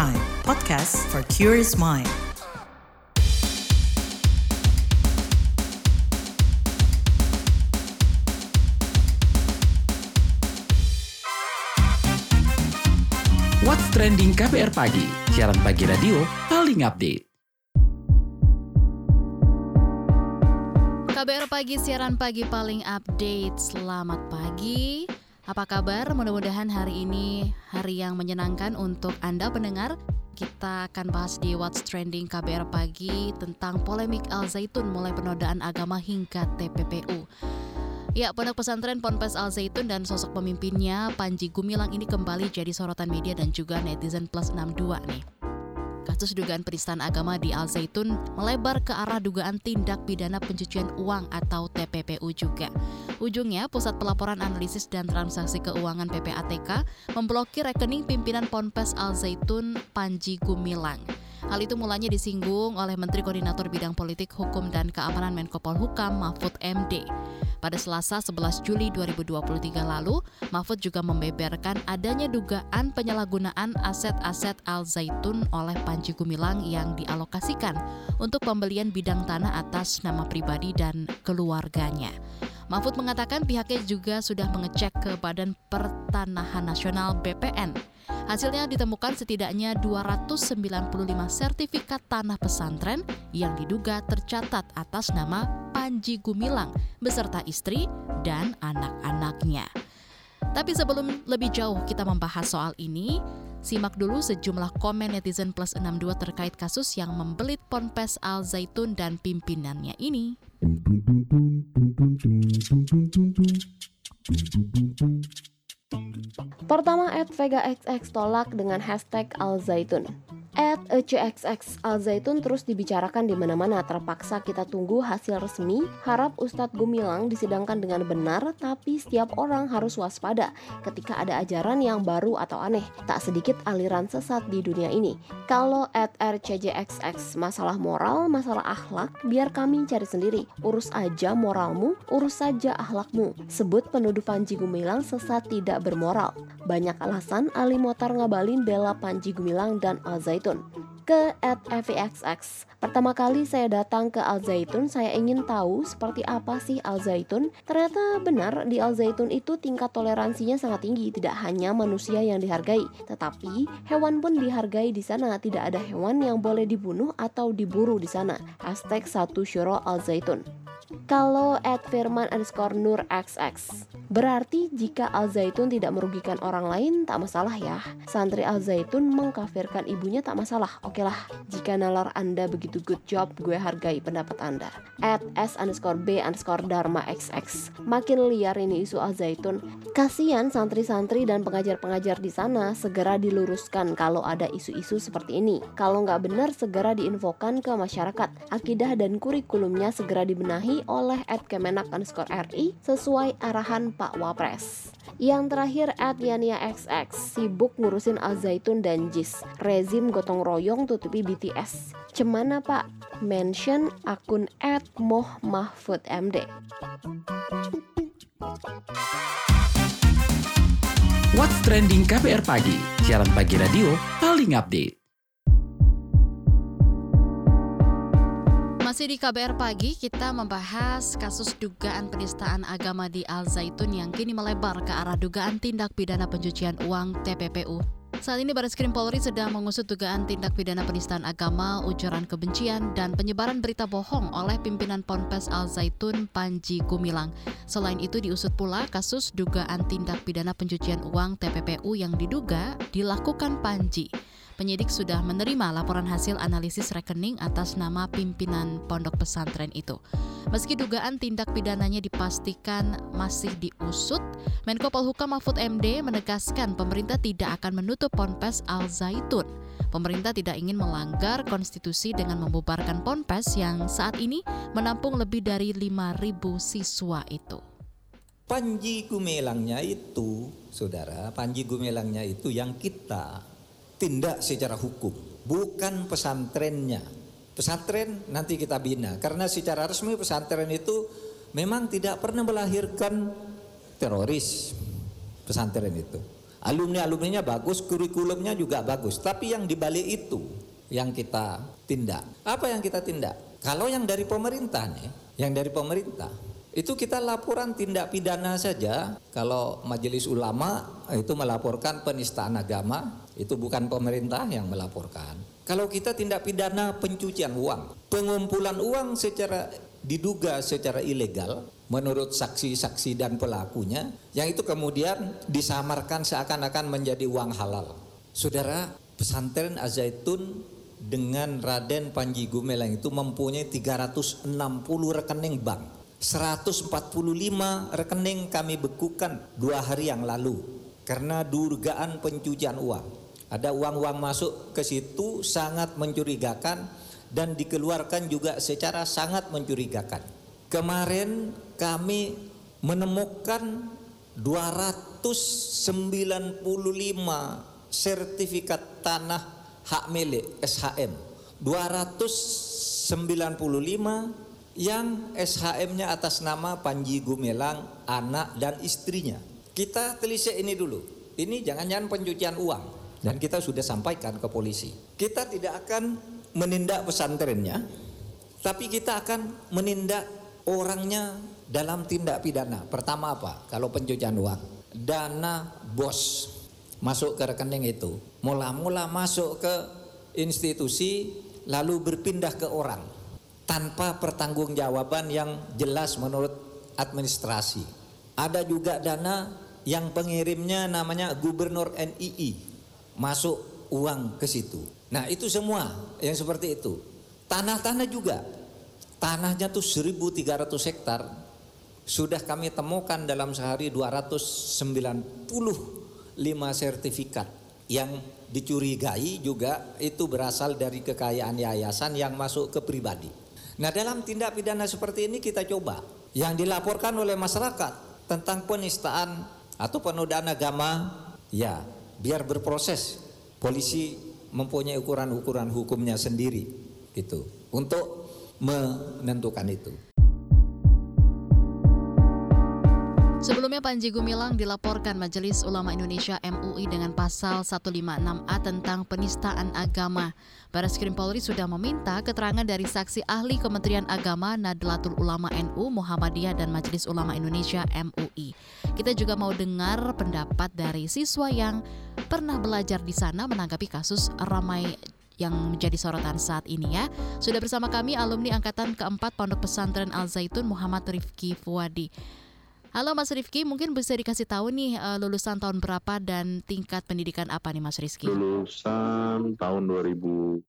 Prime, podcast for curious mind. What's Trending KBR Pagi, siaran pagi radio paling update. KBR Pagi, siaran pagi paling update. Selamat pagi. Apa kabar? Mudah-mudahan hari ini hari yang menyenangkan untuk Anda pendengar. Kita akan bahas di What's Trending KBR Pagi tentang polemik Al Zaitun mulai penodaan agama hingga TPPU. Ya, Pondok Pesantren Ponpes Al Zaitun dan sosok pemimpinnya Panji Gumilang ini kembali jadi sorotan media dan juga netizen plus 62 nih. Kasus dugaan penistaan agama di Al Zaitun melebar ke arah dugaan tindak pidana pencucian uang atau TPPU juga. Ujungnya, Pusat Pelaporan Analisis dan Transaksi Keuangan PPATK memblokir rekening pimpinan Ponpes Al Zaitun Panji Gumilang. Hal itu mulanya disinggung oleh Menteri Koordinator Bidang Politik, Hukum, dan Keamanan Menko Polhukam Mahfud MD. Pada Selasa 11 Juli 2023 lalu, Mahfud juga membeberkan adanya dugaan penyalahgunaan aset-aset Al Zaitun oleh Panji Gumilang yang dialokasikan untuk pembelian bidang tanah atas nama pribadi dan keluarganya. Mahfud mengatakan pihaknya juga sudah mengecek ke Badan Pertanahan Nasional BPN. Hasilnya ditemukan setidaknya 295 sertifikat tanah pesantren yang diduga tercatat atas nama Panji Gumilang beserta istri dan anak-anaknya. Tapi sebelum lebih jauh kita membahas soal ini, simak dulu sejumlah komen netizen plus 62 terkait kasus yang membelit Ponpes Al Zaitun dan pimpinannya ini. Pertama, at Vega XX tolak dengan hashtag Al Zaitun. At ECXX Al Zaitun terus dibicarakan di mana-mana. Terpaksa kita tunggu hasil resmi. Harap Ustadz Gumilang disidangkan dengan benar, tapi setiap orang harus waspada ketika ada ajaran yang baru atau aneh. Tak sedikit aliran sesat di dunia ini. Kalau at RCJXX masalah moral, masalah akhlak, biar kami cari sendiri. Urus aja moralmu, urus saja akhlakmu. Sebut penuduh Panji Gumilang sesat tidak bermoral. Banyak alasan Ali Motar ngabalin bela Panji Gumilang dan Al Zaitun. Python. Ke at FVXX Pertama kali saya datang ke Al Zaitun, saya ingin tahu seperti apa sih Al Zaitun. Ternyata benar di Al Zaitun itu tingkat toleransinya sangat tinggi, tidak hanya manusia yang dihargai, tetapi hewan pun dihargai di sana. Tidak ada hewan yang boleh dibunuh atau diburu di sana. Hashtag satu Syuro Al Zaitun. Kalau at Firman underscore Nur XX Berarti jika Al Zaitun tidak merugikan orang lain tak masalah ya Santri Al Zaitun mengkafirkan ibunya tak masalah Oke lah, jika nalar anda begitu good job gue hargai pendapat anda. At S underscore B underscore Dharma XX Makin liar ini isu Al Zaitun. Kasian santri-santri dan pengajar-pengajar di sana segera diluruskan kalau ada isu-isu seperti ini. Kalau nggak benar segera diinfokan ke masyarakat. Akidah dan kurikulumnya segera dibenahi oleh at Kemenak underscore RI sesuai arahan Pak Wapres. Yang terakhir at Yania XX sibuk ngurusin Al Zaitun dan JIS. Rezim gotong royong tutupi BTS. Cemana Pak? Mention akun at Moh Mahfud MD. What's Trending KBR Pagi, siaran pagi radio paling update. Masih di KBR Pagi, kita membahas kasus dugaan penistaan agama di Al Zaitun yang kini melebar ke arah dugaan tindak pidana pencucian uang TPPU. Saat ini Baris Krim Polri sedang mengusut dugaan tindak pidana penistaan agama, ujaran kebencian, dan penyebaran berita bohong oleh pimpinan Ponpes Al Zaitun Panji Gumilang. Selain itu diusut pula kasus dugaan tindak pidana pencucian uang TPPU yang diduga dilakukan Panji. Penyidik sudah menerima laporan hasil analisis rekening atas nama pimpinan pondok pesantren itu. Meski dugaan tindak pidananya dipastikan masih diusut, Menko Polhukam Mahfud MD menegaskan pemerintah tidak akan menutup Ponpes Al Zaitun. Pemerintah tidak ingin melanggar konstitusi dengan membubarkan Ponpes yang saat ini menampung lebih dari 5.000 siswa itu. Panji Gumelangnya itu, saudara, Panji Gumelangnya itu yang kita tindak secara hukum, bukan pesantrennya. Pesantren nanti kita bina, karena secara resmi pesantren itu memang tidak pernah melahirkan teroris pesantren itu. Alumni-alumninya bagus, kurikulumnya juga bagus. Tapi yang dibalik itu yang kita tindak. Apa yang kita tindak? Kalau yang dari pemerintah nih, yang dari pemerintah itu kita laporan tindak pidana saja. Kalau majelis ulama itu melaporkan penistaan agama, itu bukan pemerintah yang melaporkan. Kalau kita tindak pidana pencucian uang, pengumpulan uang secara diduga secara ilegal menurut saksi-saksi dan pelakunya, yang itu kemudian disamarkan seakan-akan menjadi uang halal. Saudara, pesantren Azaitun dengan Raden Panji Gumilang itu mempunyai 360 rekening bank. 145 rekening kami bekukan dua hari yang lalu karena dugaan pencucian uang. Ada uang-uang masuk ke situ sangat mencurigakan dan dikeluarkan juga secara sangat mencurigakan. Kemarin kami menemukan 295 sertifikat tanah hak milik SHM. 295 yang SHM-nya atas nama Panji Gumilang, anak dan istrinya. Kita telisik ini dulu. Ini jangan-jangan pencucian uang dan kita sudah sampaikan ke polisi. Kita tidak akan menindak pesantrennya, tapi kita akan menindak orangnya dalam tindak pidana. Pertama apa? Kalau pencucian uang, dana bos masuk ke rekening itu, mula-mula masuk ke institusi lalu berpindah ke orang tanpa pertanggungjawaban yang jelas menurut administrasi. Ada juga dana yang pengirimnya namanya gubernur NII masuk uang ke situ. Nah itu semua yang seperti itu. Tanah-tanah juga. Tanahnya tuh 1300 hektar. Sudah kami temukan dalam sehari 295 sertifikat yang dicurigai juga itu berasal dari kekayaan yayasan yang masuk ke pribadi. Nah dalam tindak pidana seperti ini kita coba yang dilaporkan oleh masyarakat tentang penistaan atau penodaan agama ya biar berproses. Polisi mempunyai ukuran-ukuran hukumnya sendiri gitu untuk menentukan itu. Sebelumnya Panji Gumilang dilaporkan Majelis Ulama Indonesia MUI dengan pasal 156A tentang penistaan agama. Baris Krim Polri sudah meminta keterangan dari saksi ahli Kementerian Agama Nadlatul Ulama NU Muhammadiyah dan Majelis Ulama Indonesia MUI. Kita juga mau dengar pendapat dari siswa yang pernah belajar di sana menanggapi kasus ramai yang menjadi sorotan saat ini ya. Sudah bersama kami alumni angkatan keempat Pondok Pesantren Al Zaitun Muhammad Rifki Fuadi. Halo Mas Rifki, mungkin bisa dikasih tahu nih uh, lulusan tahun berapa dan tingkat pendidikan apa nih Mas Rizky? Lulusan tahun 2008,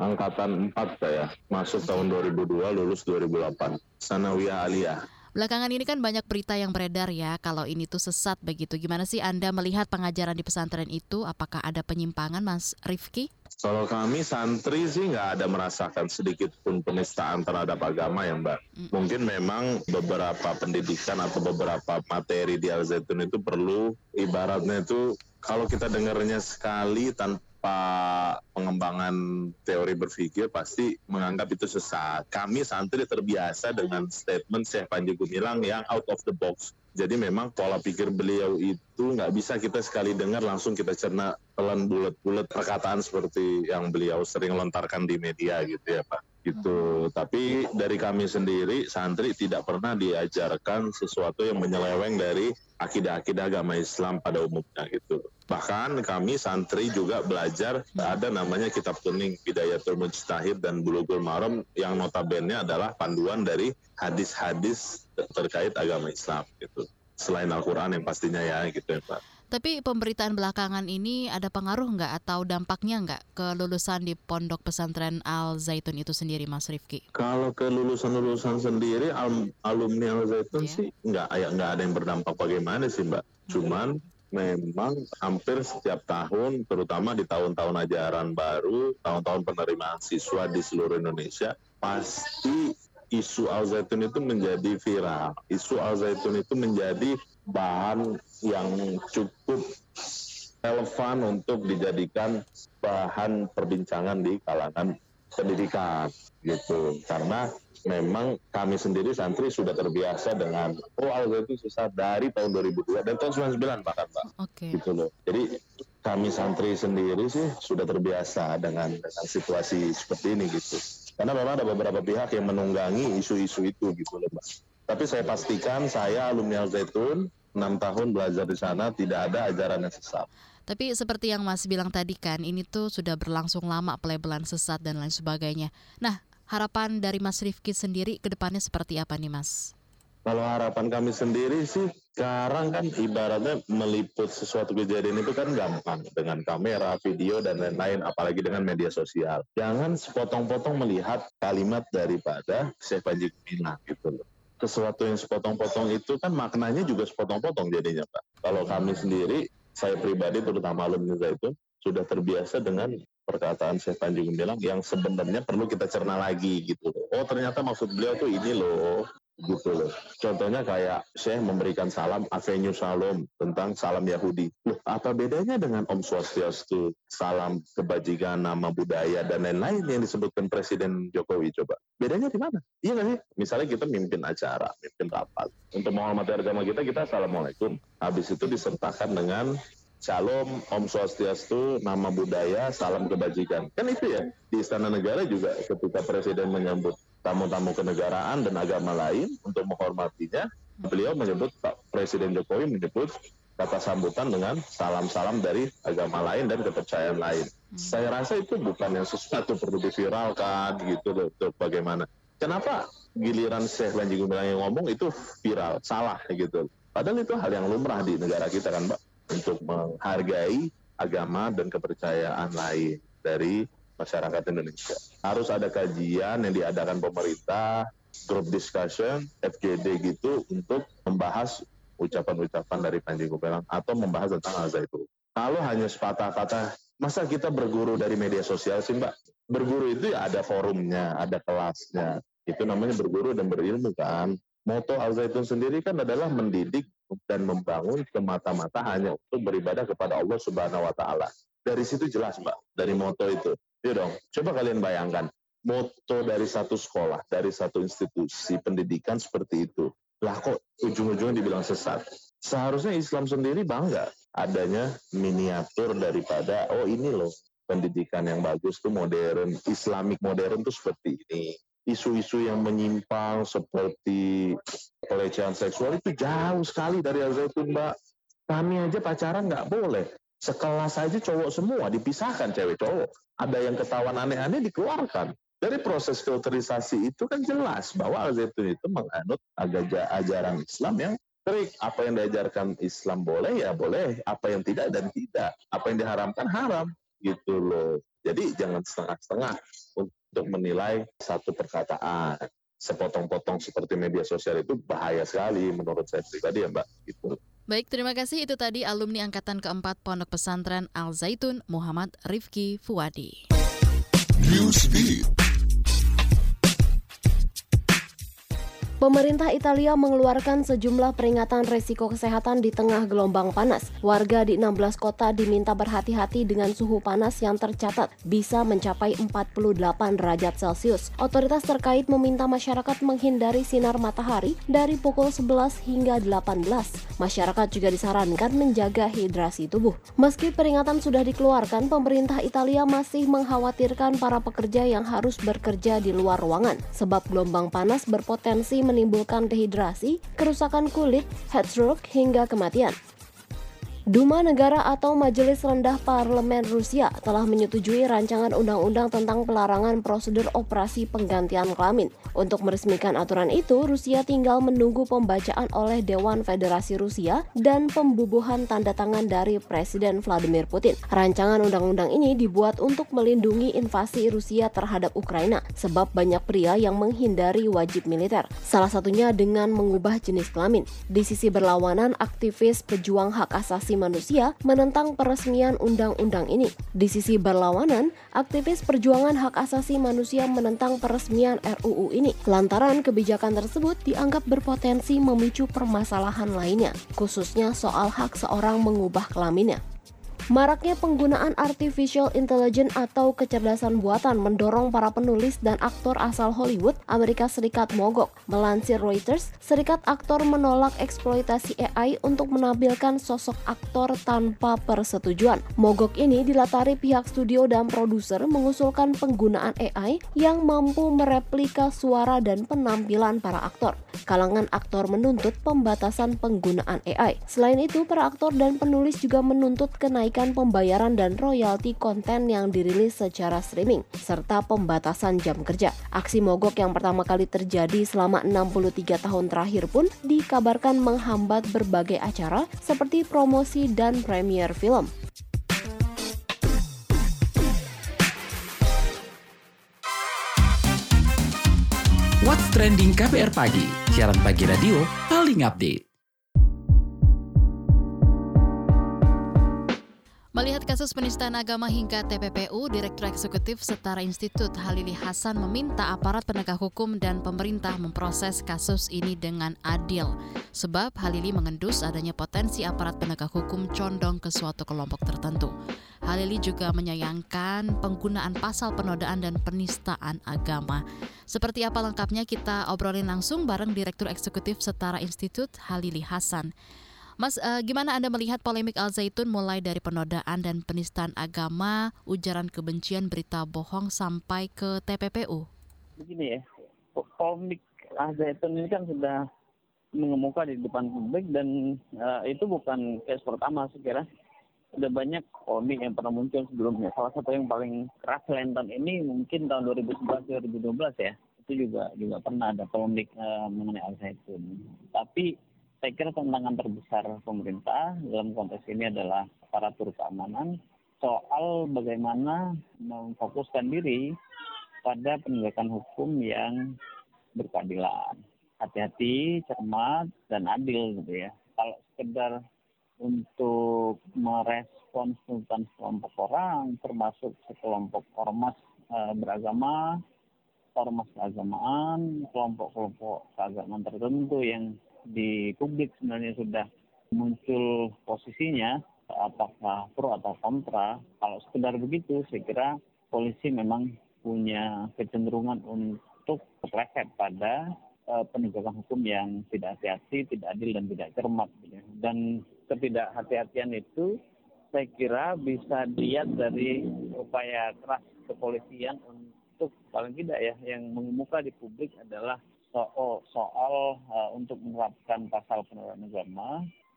angkatan 4 saya. Masuk tahun 2002, lulus 2008. Sanawiyah Aliyah. Belakangan ini kan banyak berita yang beredar ya kalau ini tuh sesat begitu. Gimana sih Anda melihat pengajaran di pesantren itu? Apakah ada penyimpangan Mas Rifki? Kalau kami santri sih nggak ada merasakan sedikit pun penistaan terhadap agama ya Mbak. Mm. Mungkin memang beberapa pendidikan atau beberapa materi di Al Zaitun itu perlu ibaratnya itu kalau kita dengarnya sekali tanpa tanpa pengembangan teori berpikir pasti menganggap itu sesat. Kami santri terbiasa dengan statement Syekh Panji Gumilang yang out of the box. Jadi memang pola pikir beliau itu nggak bisa kita sekali dengar langsung kita cerna telan bulat-bulat perkataan seperti yang beliau sering lontarkan di media gitu ya Pak gitu. Tapi dari kami sendiri santri tidak pernah diajarkan sesuatu yang menyeleweng dari akidah-akidah agama Islam pada umumnya gitu. Bahkan kami santri juga belajar ada namanya kitab kuning Bidayatul Mujtahid dan Bulughul Maram yang notabene adalah panduan dari hadis-hadis terkait agama Islam gitu. Selain Al-Quran yang pastinya ya gitu ya Pak. Tapi pemberitaan belakangan ini ada pengaruh nggak atau dampaknya nggak ke lulusan di pondok pesantren Al Zaitun itu sendiri, Mas Rifki? Kalau ke lulusan-lulusan sendiri, al alumni Al Zaitun yeah. sih nggak nggak ada yang berdampak bagaimana sih, Mbak. Cuman memang hampir setiap tahun, terutama di tahun-tahun ajaran baru, tahun-tahun penerimaan siswa di seluruh Indonesia, pasti isu Al Zaitun itu menjadi viral. Isu Al Zaitun itu menjadi bahan yang cukup relevan untuk dijadikan bahan perbincangan di kalangan pendidikan gitu karena memang kami sendiri santri sudah terbiasa dengan oh al itu susah dari tahun 2002 dan tahun 99 bahkan Pak. Oke. Gitu loh. Jadi kami santri sendiri sih sudah terbiasa dengan, dengan situasi seperti ini gitu. Karena memang ada beberapa pihak yang menunggangi isu-isu itu gitu loh Pak. Tapi saya pastikan saya alumni Al Zaitun 6 tahun belajar di sana tidak ada ajaran yang sesat. Tapi seperti yang Mas bilang tadi kan, ini tuh sudah berlangsung lama pelabelan sesat dan lain sebagainya. Nah, harapan dari Mas Rifki sendiri ke depannya seperti apa nih Mas? Kalau harapan kami sendiri sih sekarang kan ibaratnya meliput sesuatu kejadian itu kan gampang dengan kamera, video dan lain-lain apalagi dengan media sosial. Jangan sepotong-potong melihat kalimat daripada Syekh Panji Gumilang gitu loh. Sesuatu yang sepotong-potong itu kan maknanya juga sepotong-potong jadinya Pak. Kalau kami sendiri, saya pribadi terutama alumni itu sudah terbiasa dengan perkataan Syekh Panji Gumilang yang sebenarnya perlu kita cerna lagi gitu. Oh ternyata maksud beliau tuh ini loh gitu loh. Contohnya kayak Syekh memberikan salam Avenue Salam tentang salam Yahudi. Loh, apa bedanya dengan Om Swastiastu, salam kebajikan, nama budaya dan lain-lain yang disebutkan Presiden Jokowi coba? Bedanya di mana? Iya nggak sih? Misalnya kita mimpin acara, mimpin rapat. Untuk menghormati agama kita, kita Assalamualaikum. Habis itu disertakan dengan Shalom, Om Swastiastu, nama budaya, salam kebajikan. Kan itu ya, di Istana Negara juga ketika Presiden menyambut tamu-tamu kenegaraan dan agama lain untuk menghormatinya, beliau menyebut Pak Presiden Jokowi menyebut kata sambutan dengan salam-salam dari agama lain dan kepercayaan lain. Hmm. Saya rasa itu bukan yang sesuatu perlu diviralkan gitu loh, untuk bagaimana. Kenapa giliran Syekh Panji Gumilang yang ngomong itu viral, salah gitu. Padahal itu hal yang lumrah di negara kita kan, Mbak untuk menghargai agama dan kepercayaan lain dari masyarakat Indonesia. Harus ada kajian yang diadakan pemerintah, group discussion, FGD gitu untuk membahas ucapan-ucapan dari Panji Gumilang atau membahas tentang al itu. Kalau hanya sepatah kata, masa kita berguru dari media sosial sih Mbak? Berguru itu ya ada forumnya, ada kelasnya. Itu namanya berguru dan berilmu kan. Moto Al Zaitun sendiri kan adalah mendidik dan membangun semata-mata hanya untuk beribadah kepada Allah Subhanahu wa taala. Dari situ jelas, Mbak, dari moto itu. Ya dong, coba kalian bayangkan, moto dari satu sekolah, dari satu institusi pendidikan seperti itu. Lah kok ujung-ujungnya dibilang sesat? Seharusnya Islam sendiri bangga adanya miniatur daripada, oh ini loh, pendidikan yang bagus tuh modern, Islamik modern tuh seperti ini isu-isu yang menyimpang seperti pelecehan seksual itu jauh sekali dari Al Zaitun, Mbak. Kami aja pacaran nggak boleh. Sekelas aja cowok semua dipisahkan cewek cowok. Ada yang ketahuan aneh-aneh dikeluarkan. Dari proses filterisasi itu kan jelas bahwa Al Zaitun itu menganut ajaran Islam yang trik. Apa yang diajarkan Islam boleh ya boleh, apa yang tidak dan tidak. Apa yang diharamkan haram gitu loh. Jadi jangan setengah-setengah untuk menilai satu perkataan. Sepotong-potong seperti media sosial itu bahaya sekali menurut saya pribadi ya Mbak. Gitu. Baik, terima kasih. Itu tadi alumni Angkatan keempat Pondok Pesantren Al Zaitun Muhammad Rifki Fuadi. Pemerintah Italia mengeluarkan sejumlah peringatan resiko kesehatan di tengah gelombang panas. Warga di 16 kota diminta berhati-hati dengan suhu panas yang tercatat bisa mencapai 48 derajat Celcius. Otoritas terkait meminta masyarakat menghindari sinar matahari dari pukul 11 hingga 18. Masyarakat juga disarankan menjaga hidrasi tubuh. Meski peringatan sudah dikeluarkan, pemerintah Italia masih mengkhawatirkan para pekerja yang harus bekerja di luar ruangan sebab gelombang panas berpotensi menimbulkan dehidrasi, kerusakan kulit, heat stroke, hingga kematian. Duma Negara atau Majelis Rendah Parlemen Rusia telah menyetujui rancangan undang-undang tentang pelarangan prosedur operasi penggantian kelamin. Untuk meresmikan aturan itu, Rusia tinggal menunggu pembacaan oleh Dewan Federasi Rusia dan pembubuhan tanda tangan dari Presiden Vladimir Putin. Rancangan undang-undang ini dibuat untuk melindungi invasi Rusia terhadap Ukraina, sebab banyak pria yang menghindari wajib militer. Salah satunya dengan mengubah jenis kelamin. Di sisi berlawanan, aktivis pejuang hak asasi Asasi Manusia menentang peresmian undang-undang ini. Di sisi berlawanan, aktivis perjuangan hak asasi manusia menentang peresmian RUU ini lantaran kebijakan tersebut dianggap berpotensi memicu permasalahan lainnya, khususnya soal hak seorang mengubah kelaminnya. Maraknya penggunaan artificial intelligence atau kecerdasan buatan mendorong para penulis dan aktor asal Hollywood, Amerika Serikat mogok. Melansir Reuters, Serikat Aktor menolak eksploitasi AI untuk menampilkan sosok aktor tanpa persetujuan. Mogok ini dilatari pihak studio dan produser mengusulkan penggunaan AI yang mampu mereplika suara dan penampilan para aktor. Kalangan aktor menuntut pembatasan penggunaan AI. Selain itu, para aktor dan penulis juga menuntut kenaikan menghentikan pembayaran dan royalti konten yang dirilis secara streaming, serta pembatasan jam kerja. Aksi mogok yang pertama kali terjadi selama 63 tahun terakhir pun dikabarkan menghambat berbagai acara seperti promosi dan premier film. What's Trending KPR Pagi, siaran pagi radio paling update. Melihat kasus penistaan agama hingga TPPU, Direktur Eksekutif Setara Institut Halili Hasan meminta aparat penegak hukum dan pemerintah memproses kasus ini dengan adil. Sebab Halili mengendus adanya potensi aparat penegak hukum condong ke suatu kelompok tertentu. Halili juga menyayangkan penggunaan pasal penodaan dan penistaan agama. Seperti apa lengkapnya kita obrolin langsung bareng Direktur Eksekutif Setara Institut Halili Hasan. Mas, uh, gimana Anda melihat polemik Al Zaitun mulai dari penodaan dan penistaan agama, ujaran kebencian, berita bohong sampai ke TPPU? Begini ya, polemik Al Zaitun ini kan sudah mengemuka di depan publik dan uh, itu bukan case pertama saya kira. Sudah banyak polemik yang pernah muncul sebelumnya. Salah satu yang paling keras Lenton ini mungkin tahun 2011-2012 ya. Itu juga juga pernah ada polemik uh, mengenai Al Zaitun. Saya kira tantangan terbesar pemerintah dalam konteks ini adalah aparatur keamanan soal bagaimana memfokuskan diri pada penegakan hukum yang berkeadilan. Hati-hati, cermat, dan adil gitu ya. Kalau sekedar untuk merespons tuntutan sekelompok orang, termasuk sekelompok ormas e, beragama, ormas keagamaan, kelompok-kelompok keagamaan tertentu yang di publik sebenarnya sudah muncul posisinya apakah pro atau kontra. Kalau sekedar begitu, saya kira polisi memang punya kecenderungan untuk terleset pada uh, penegakan hukum yang tidak hati-hati, tidak adil dan tidak cermat. Ya. Dan ketidakhati-hatian itu saya kira bisa dilihat dari upaya keras kepolisian untuk paling tidak ya yang mengemuka di publik adalah soal, soal uh, untuk menerapkan pasal penodaan agama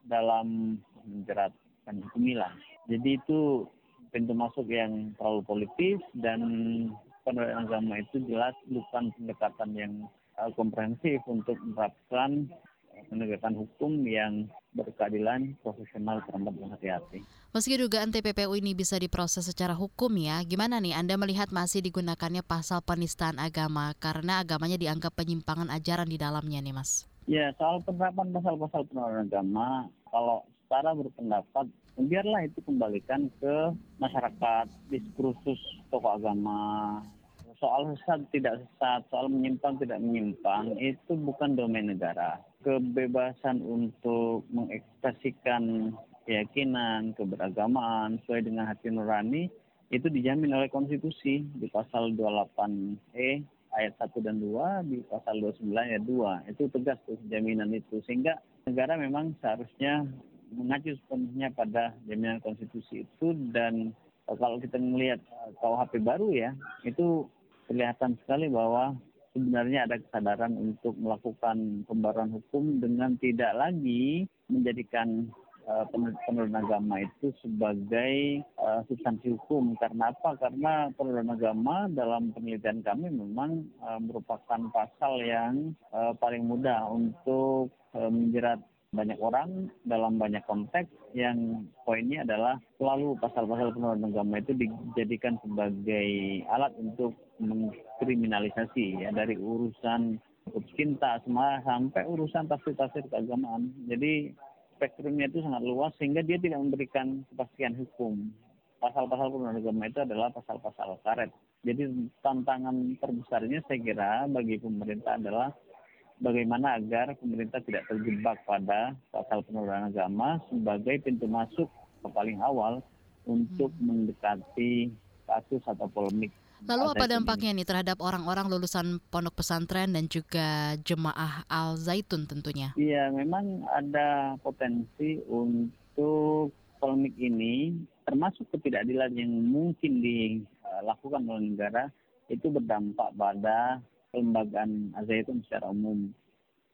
dalam menjerat Panji Gumilang. Jadi itu pintu masuk yang terlalu politis dan penodaan agama itu jelas bukan pendekatan yang uh, komprehensif untuk menerapkan penegakan hukum yang berkeadilan, profesional, cermat, dan hati-hati. Meski dugaan TPPU ini bisa diproses secara hukum ya, gimana nih Anda melihat masih digunakannya pasal penistaan agama karena agamanya dianggap penyimpangan ajaran di dalamnya nih Mas? Ya, soal penerapan pasal-pasal penodaan agama, kalau secara berpendapat, biarlah itu kembalikan ke masyarakat, diskursus tokoh agama, soal sesat tidak sesat, soal menyimpang tidak menyimpang, itu bukan domain negara. Kebebasan untuk mengekspresikan keyakinan, keberagamaan sesuai dengan hati nurani itu dijamin oleh konstitusi di pasal 28E ayat 1 dan 2 di pasal 29 ayat 2 itu tegas tuh jaminan itu sehingga negara memang seharusnya mengacu sepenuhnya pada jaminan konstitusi itu dan kalau kita melihat KUHP baru ya itu kelihatan sekali bahwa sebenarnya ada kesadaran untuk melakukan pembaruan hukum dengan tidak lagi menjadikan uh, penodaan agama itu sebagai uh, substansi hukum. Karena apa? Karena penodaan agama dalam penelitian kami memang uh, merupakan pasal yang uh, paling mudah untuk uh, menjerat banyak orang dalam banyak konteks yang poinnya adalah selalu pasal-pasal penodaan agama itu dijadikan sebagai alat untuk mengkriminalisasi ya dari urusan cinta semua sampai urusan tafsir-tafsir keagamaan. Jadi spektrumnya itu sangat luas sehingga dia tidak memberikan kepastian hukum. Pasal-pasal penodaan agama itu adalah pasal-pasal karet. Jadi tantangan terbesarnya saya kira bagi pemerintah adalah bagaimana agar pemerintah tidak terjebak pada pasal penodaan agama sebagai pintu masuk ke paling awal untuk mendekati kasus atau polemik. Lalu apa ini. dampaknya nih terhadap orang-orang lulusan pondok pesantren dan juga jemaah Al Zaitun tentunya? Iya, memang ada potensi untuk polemik ini, termasuk ketidakadilan yang mungkin dilakukan oleh negara, itu berdampak pada kelembagaan Al-Zaitun secara umum.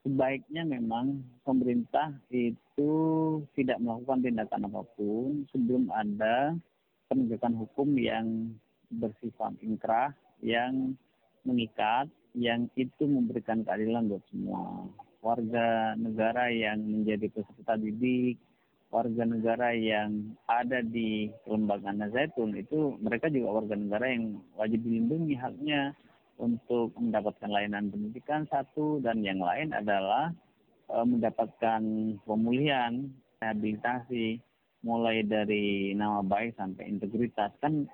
Sebaiknya memang pemerintah itu tidak melakukan tindakan apa pun sebelum ada penegakan hukum yang bersifat inkrah, yang mengikat, yang itu memberikan keadilan buat semua. Warga negara yang menjadi peserta didik, warga negara yang ada di kelembagaan Zaitun itu mereka juga warga negara yang wajib dilindungi haknya untuk mendapatkan layanan pendidikan satu dan yang lain adalah e, mendapatkan pemulihan rehabilitasi mulai dari nama baik sampai integritas kan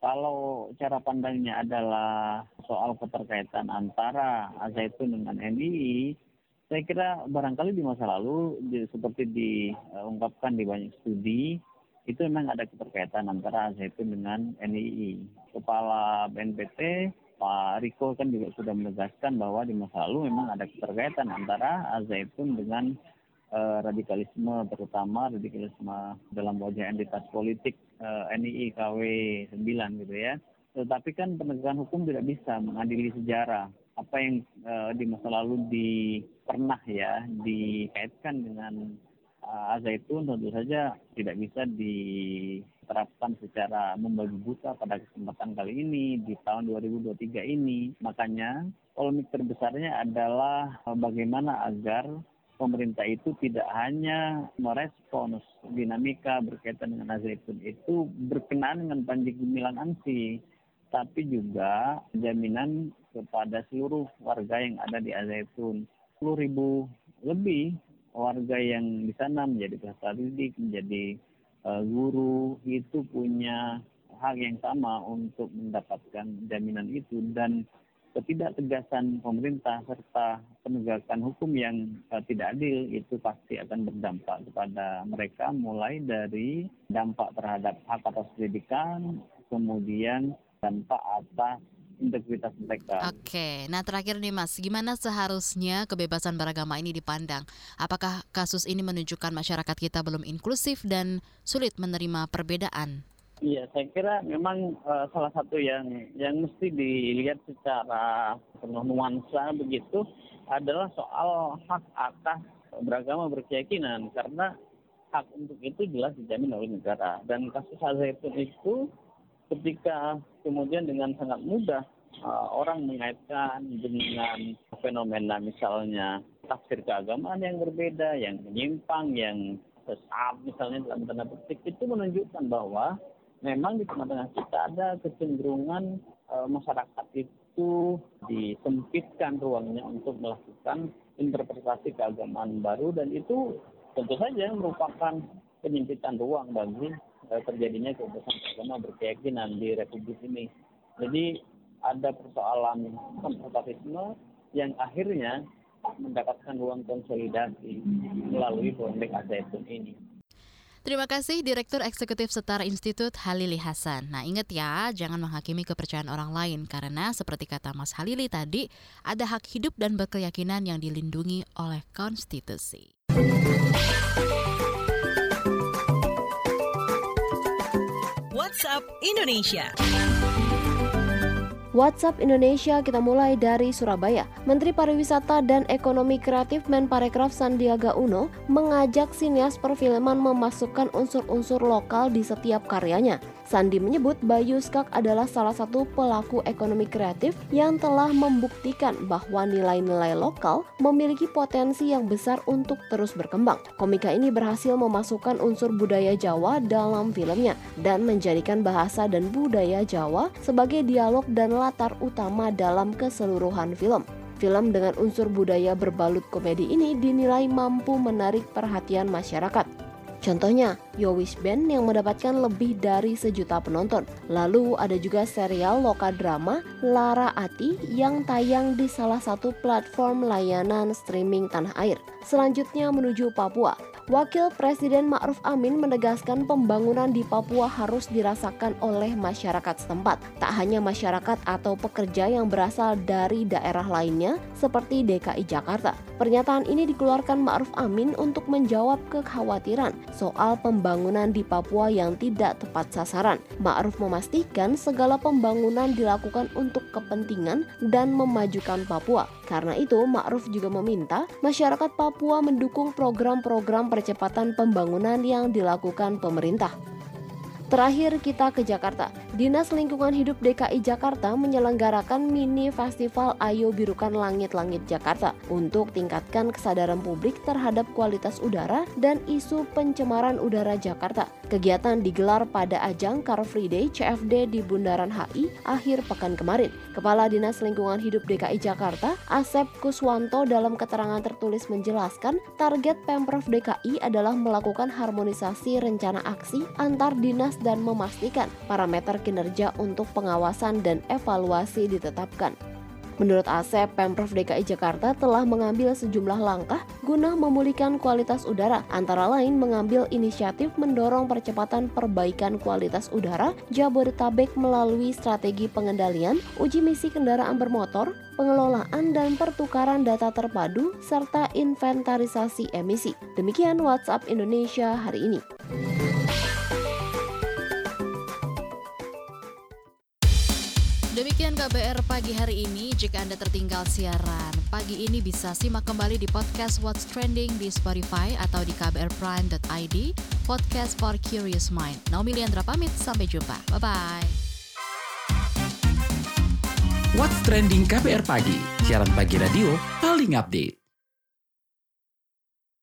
kalau cara pandangnya adalah soal keterkaitan antara Zaitun dengan NII, saya kira barangkali di masa lalu di, seperti diungkapkan di banyak studi itu memang ada keterkaitan antara Zaitun dengan NII. Kepala BNPT Pak Riko kan juga sudah menegaskan bahwa di masa lalu memang ada keterkaitan antara Zaitun dengan uh, radikalisme terutama radikalisme dalam wajah entitas politik NII KW 9 gitu ya. Tetapi kan penegakan hukum tidak bisa mengadili sejarah. Apa yang uh, di masa lalu di pernah ya dikaitkan dengan uh, Azaitun tentu saja tidak bisa diterapkan secara membagi buta pada kesempatan kali ini di tahun 2023 ini. Makanya polemik terbesarnya adalah bagaimana agar pemerintah itu tidak hanya merespons dinamika berkaitan dengan Azaitun itu berkenaan dengan Panji Gumilang ANSI, tapi juga jaminan kepada seluruh warga yang ada di Azaitun. 10 ribu lebih warga yang di sana menjadi peserta didik, menjadi uh, guru, itu punya hak yang sama untuk mendapatkan jaminan itu dan ketidaktegasan pemerintah serta penegakan hukum yang uh, tidak adil itu pasti akan berdampak kepada mereka mulai dari dampak terhadap hak atas pendidikan kemudian dampak atas integritas mereka. Oke, nah terakhir nih Mas, gimana seharusnya kebebasan beragama ini dipandang? Apakah kasus ini menunjukkan masyarakat kita belum inklusif dan sulit menerima perbedaan? Iya, saya kira memang uh, salah satu yang yang mesti dilihat secara penuh nuansa begitu adalah soal hak atas beragama berkeyakinan. Karena hak untuk itu jelas dijamin oleh negara. Dan kasus Azaitun itu ketika kemudian dengan sangat mudah uh, orang mengaitkan dengan fenomena misalnya tafsir keagamaan yang berbeda, yang menyimpang, yang sesat misalnya dalam tanda petik itu menunjukkan bahwa memang di tengah-tengah kita ada kecenderungan e, masyarakat itu disempitkan ruangnya untuk melakukan interpretasi keagamaan baru dan itu tentu saja merupakan penyempitan ruang bagi e, terjadinya kebebasan agama berkeyakinan di republik ini. Jadi ada persoalan konservatisme yang akhirnya mendapatkan ruang konsolidasi melalui polemik Azaitun ini. Terima kasih Direktur Eksekutif Setara Institut Halili Hasan. Nah ingat ya, jangan menghakimi kepercayaan orang lain karena seperti kata Mas Halili tadi, ada hak hidup dan berkeyakinan yang dilindungi oleh konstitusi. WhatsApp Indonesia. WhatsApp Indonesia kita mulai dari Surabaya. Menteri Pariwisata dan Ekonomi Kreatif Menparekraf Sandiaga Uno mengajak sinias perfilman memasukkan unsur-unsur lokal di setiap karyanya. Sandi menyebut Bayu Skak adalah salah satu pelaku ekonomi kreatif yang telah membuktikan bahwa nilai-nilai lokal memiliki potensi yang besar untuk terus berkembang. Komika ini berhasil memasukkan unsur budaya Jawa dalam filmnya dan menjadikan bahasa dan budaya Jawa sebagai dialog dan latar utama dalam keseluruhan film. Film dengan unsur budaya berbalut komedi ini dinilai mampu menarik perhatian masyarakat. Contohnya, Yowis Band yang mendapatkan lebih dari sejuta penonton. Lalu ada juga serial lokal drama Lara Ati yang tayang di salah satu platform layanan streaming tanah air. Selanjutnya menuju Papua. Wakil Presiden Ma'ruf Amin menegaskan pembangunan di Papua harus dirasakan oleh masyarakat setempat, tak hanya masyarakat atau pekerja yang berasal dari daerah lainnya seperti DKI Jakarta. Pernyataan ini dikeluarkan Ma'ruf Amin untuk menjawab kekhawatiran soal pembangunan di Papua yang tidak tepat sasaran. Ma'ruf memastikan segala pembangunan dilakukan untuk kepentingan dan memajukan Papua. Karena itu, Ma'ruf juga meminta masyarakat Papua mendukung program-program percepatan pembangunan yang dilakukan pemerintah. Terakhir kita ke Jakarta. Dinas Lingkungan Hidup DKI Jakarta menyelenggarakan mini festival Ayo Birukan Langit-Langit Jakarta untuk tingkatkan kesadaran publik terhadap kualitas udara dan isu pencemaran udara Jakarta. Kegiatan digelar pada ajang Car Free Day CFD di Bundaran HI akhir pekan kemarin. Kepala Dinas Lingkungan Hidup DKI Jakarta, Asep Kuswanto dalam keterangan tertulis menjelaskan target Pemprov DKI adalah melakukan harmonisasi rencana aksi antar dinas dan memastikan parameter kinerja untuk pengawasan dan evaluasi ditetapkan. Menurut Asep, Pemprov DKI Jakarta telah mengambil sejumlah langkah guna memulihkan kualitas udara, antara lain mengambil inisiatif mendorong percepatan perbaikan kualitas udara Jabodetabek melalui strategi pengendalian, uji misi kendaraan bermotor, pengelolaan dan pertukaran data terpadu, serta inventarisasi emisi. Demikian WhatsApp Indonesia hari ini. Demikian KBR pagi hari ini. Jika Anda tertinggal siaran pagi ini bisa simak kembali di podcast What's Trending di Spotify atau di kbrprime.id. Podcast for Curious Mind. Naomi Liandra pamit. Sampai jumpa. Bye-bye. What's Trending KBR Pagi, siaran pagi radio paling update.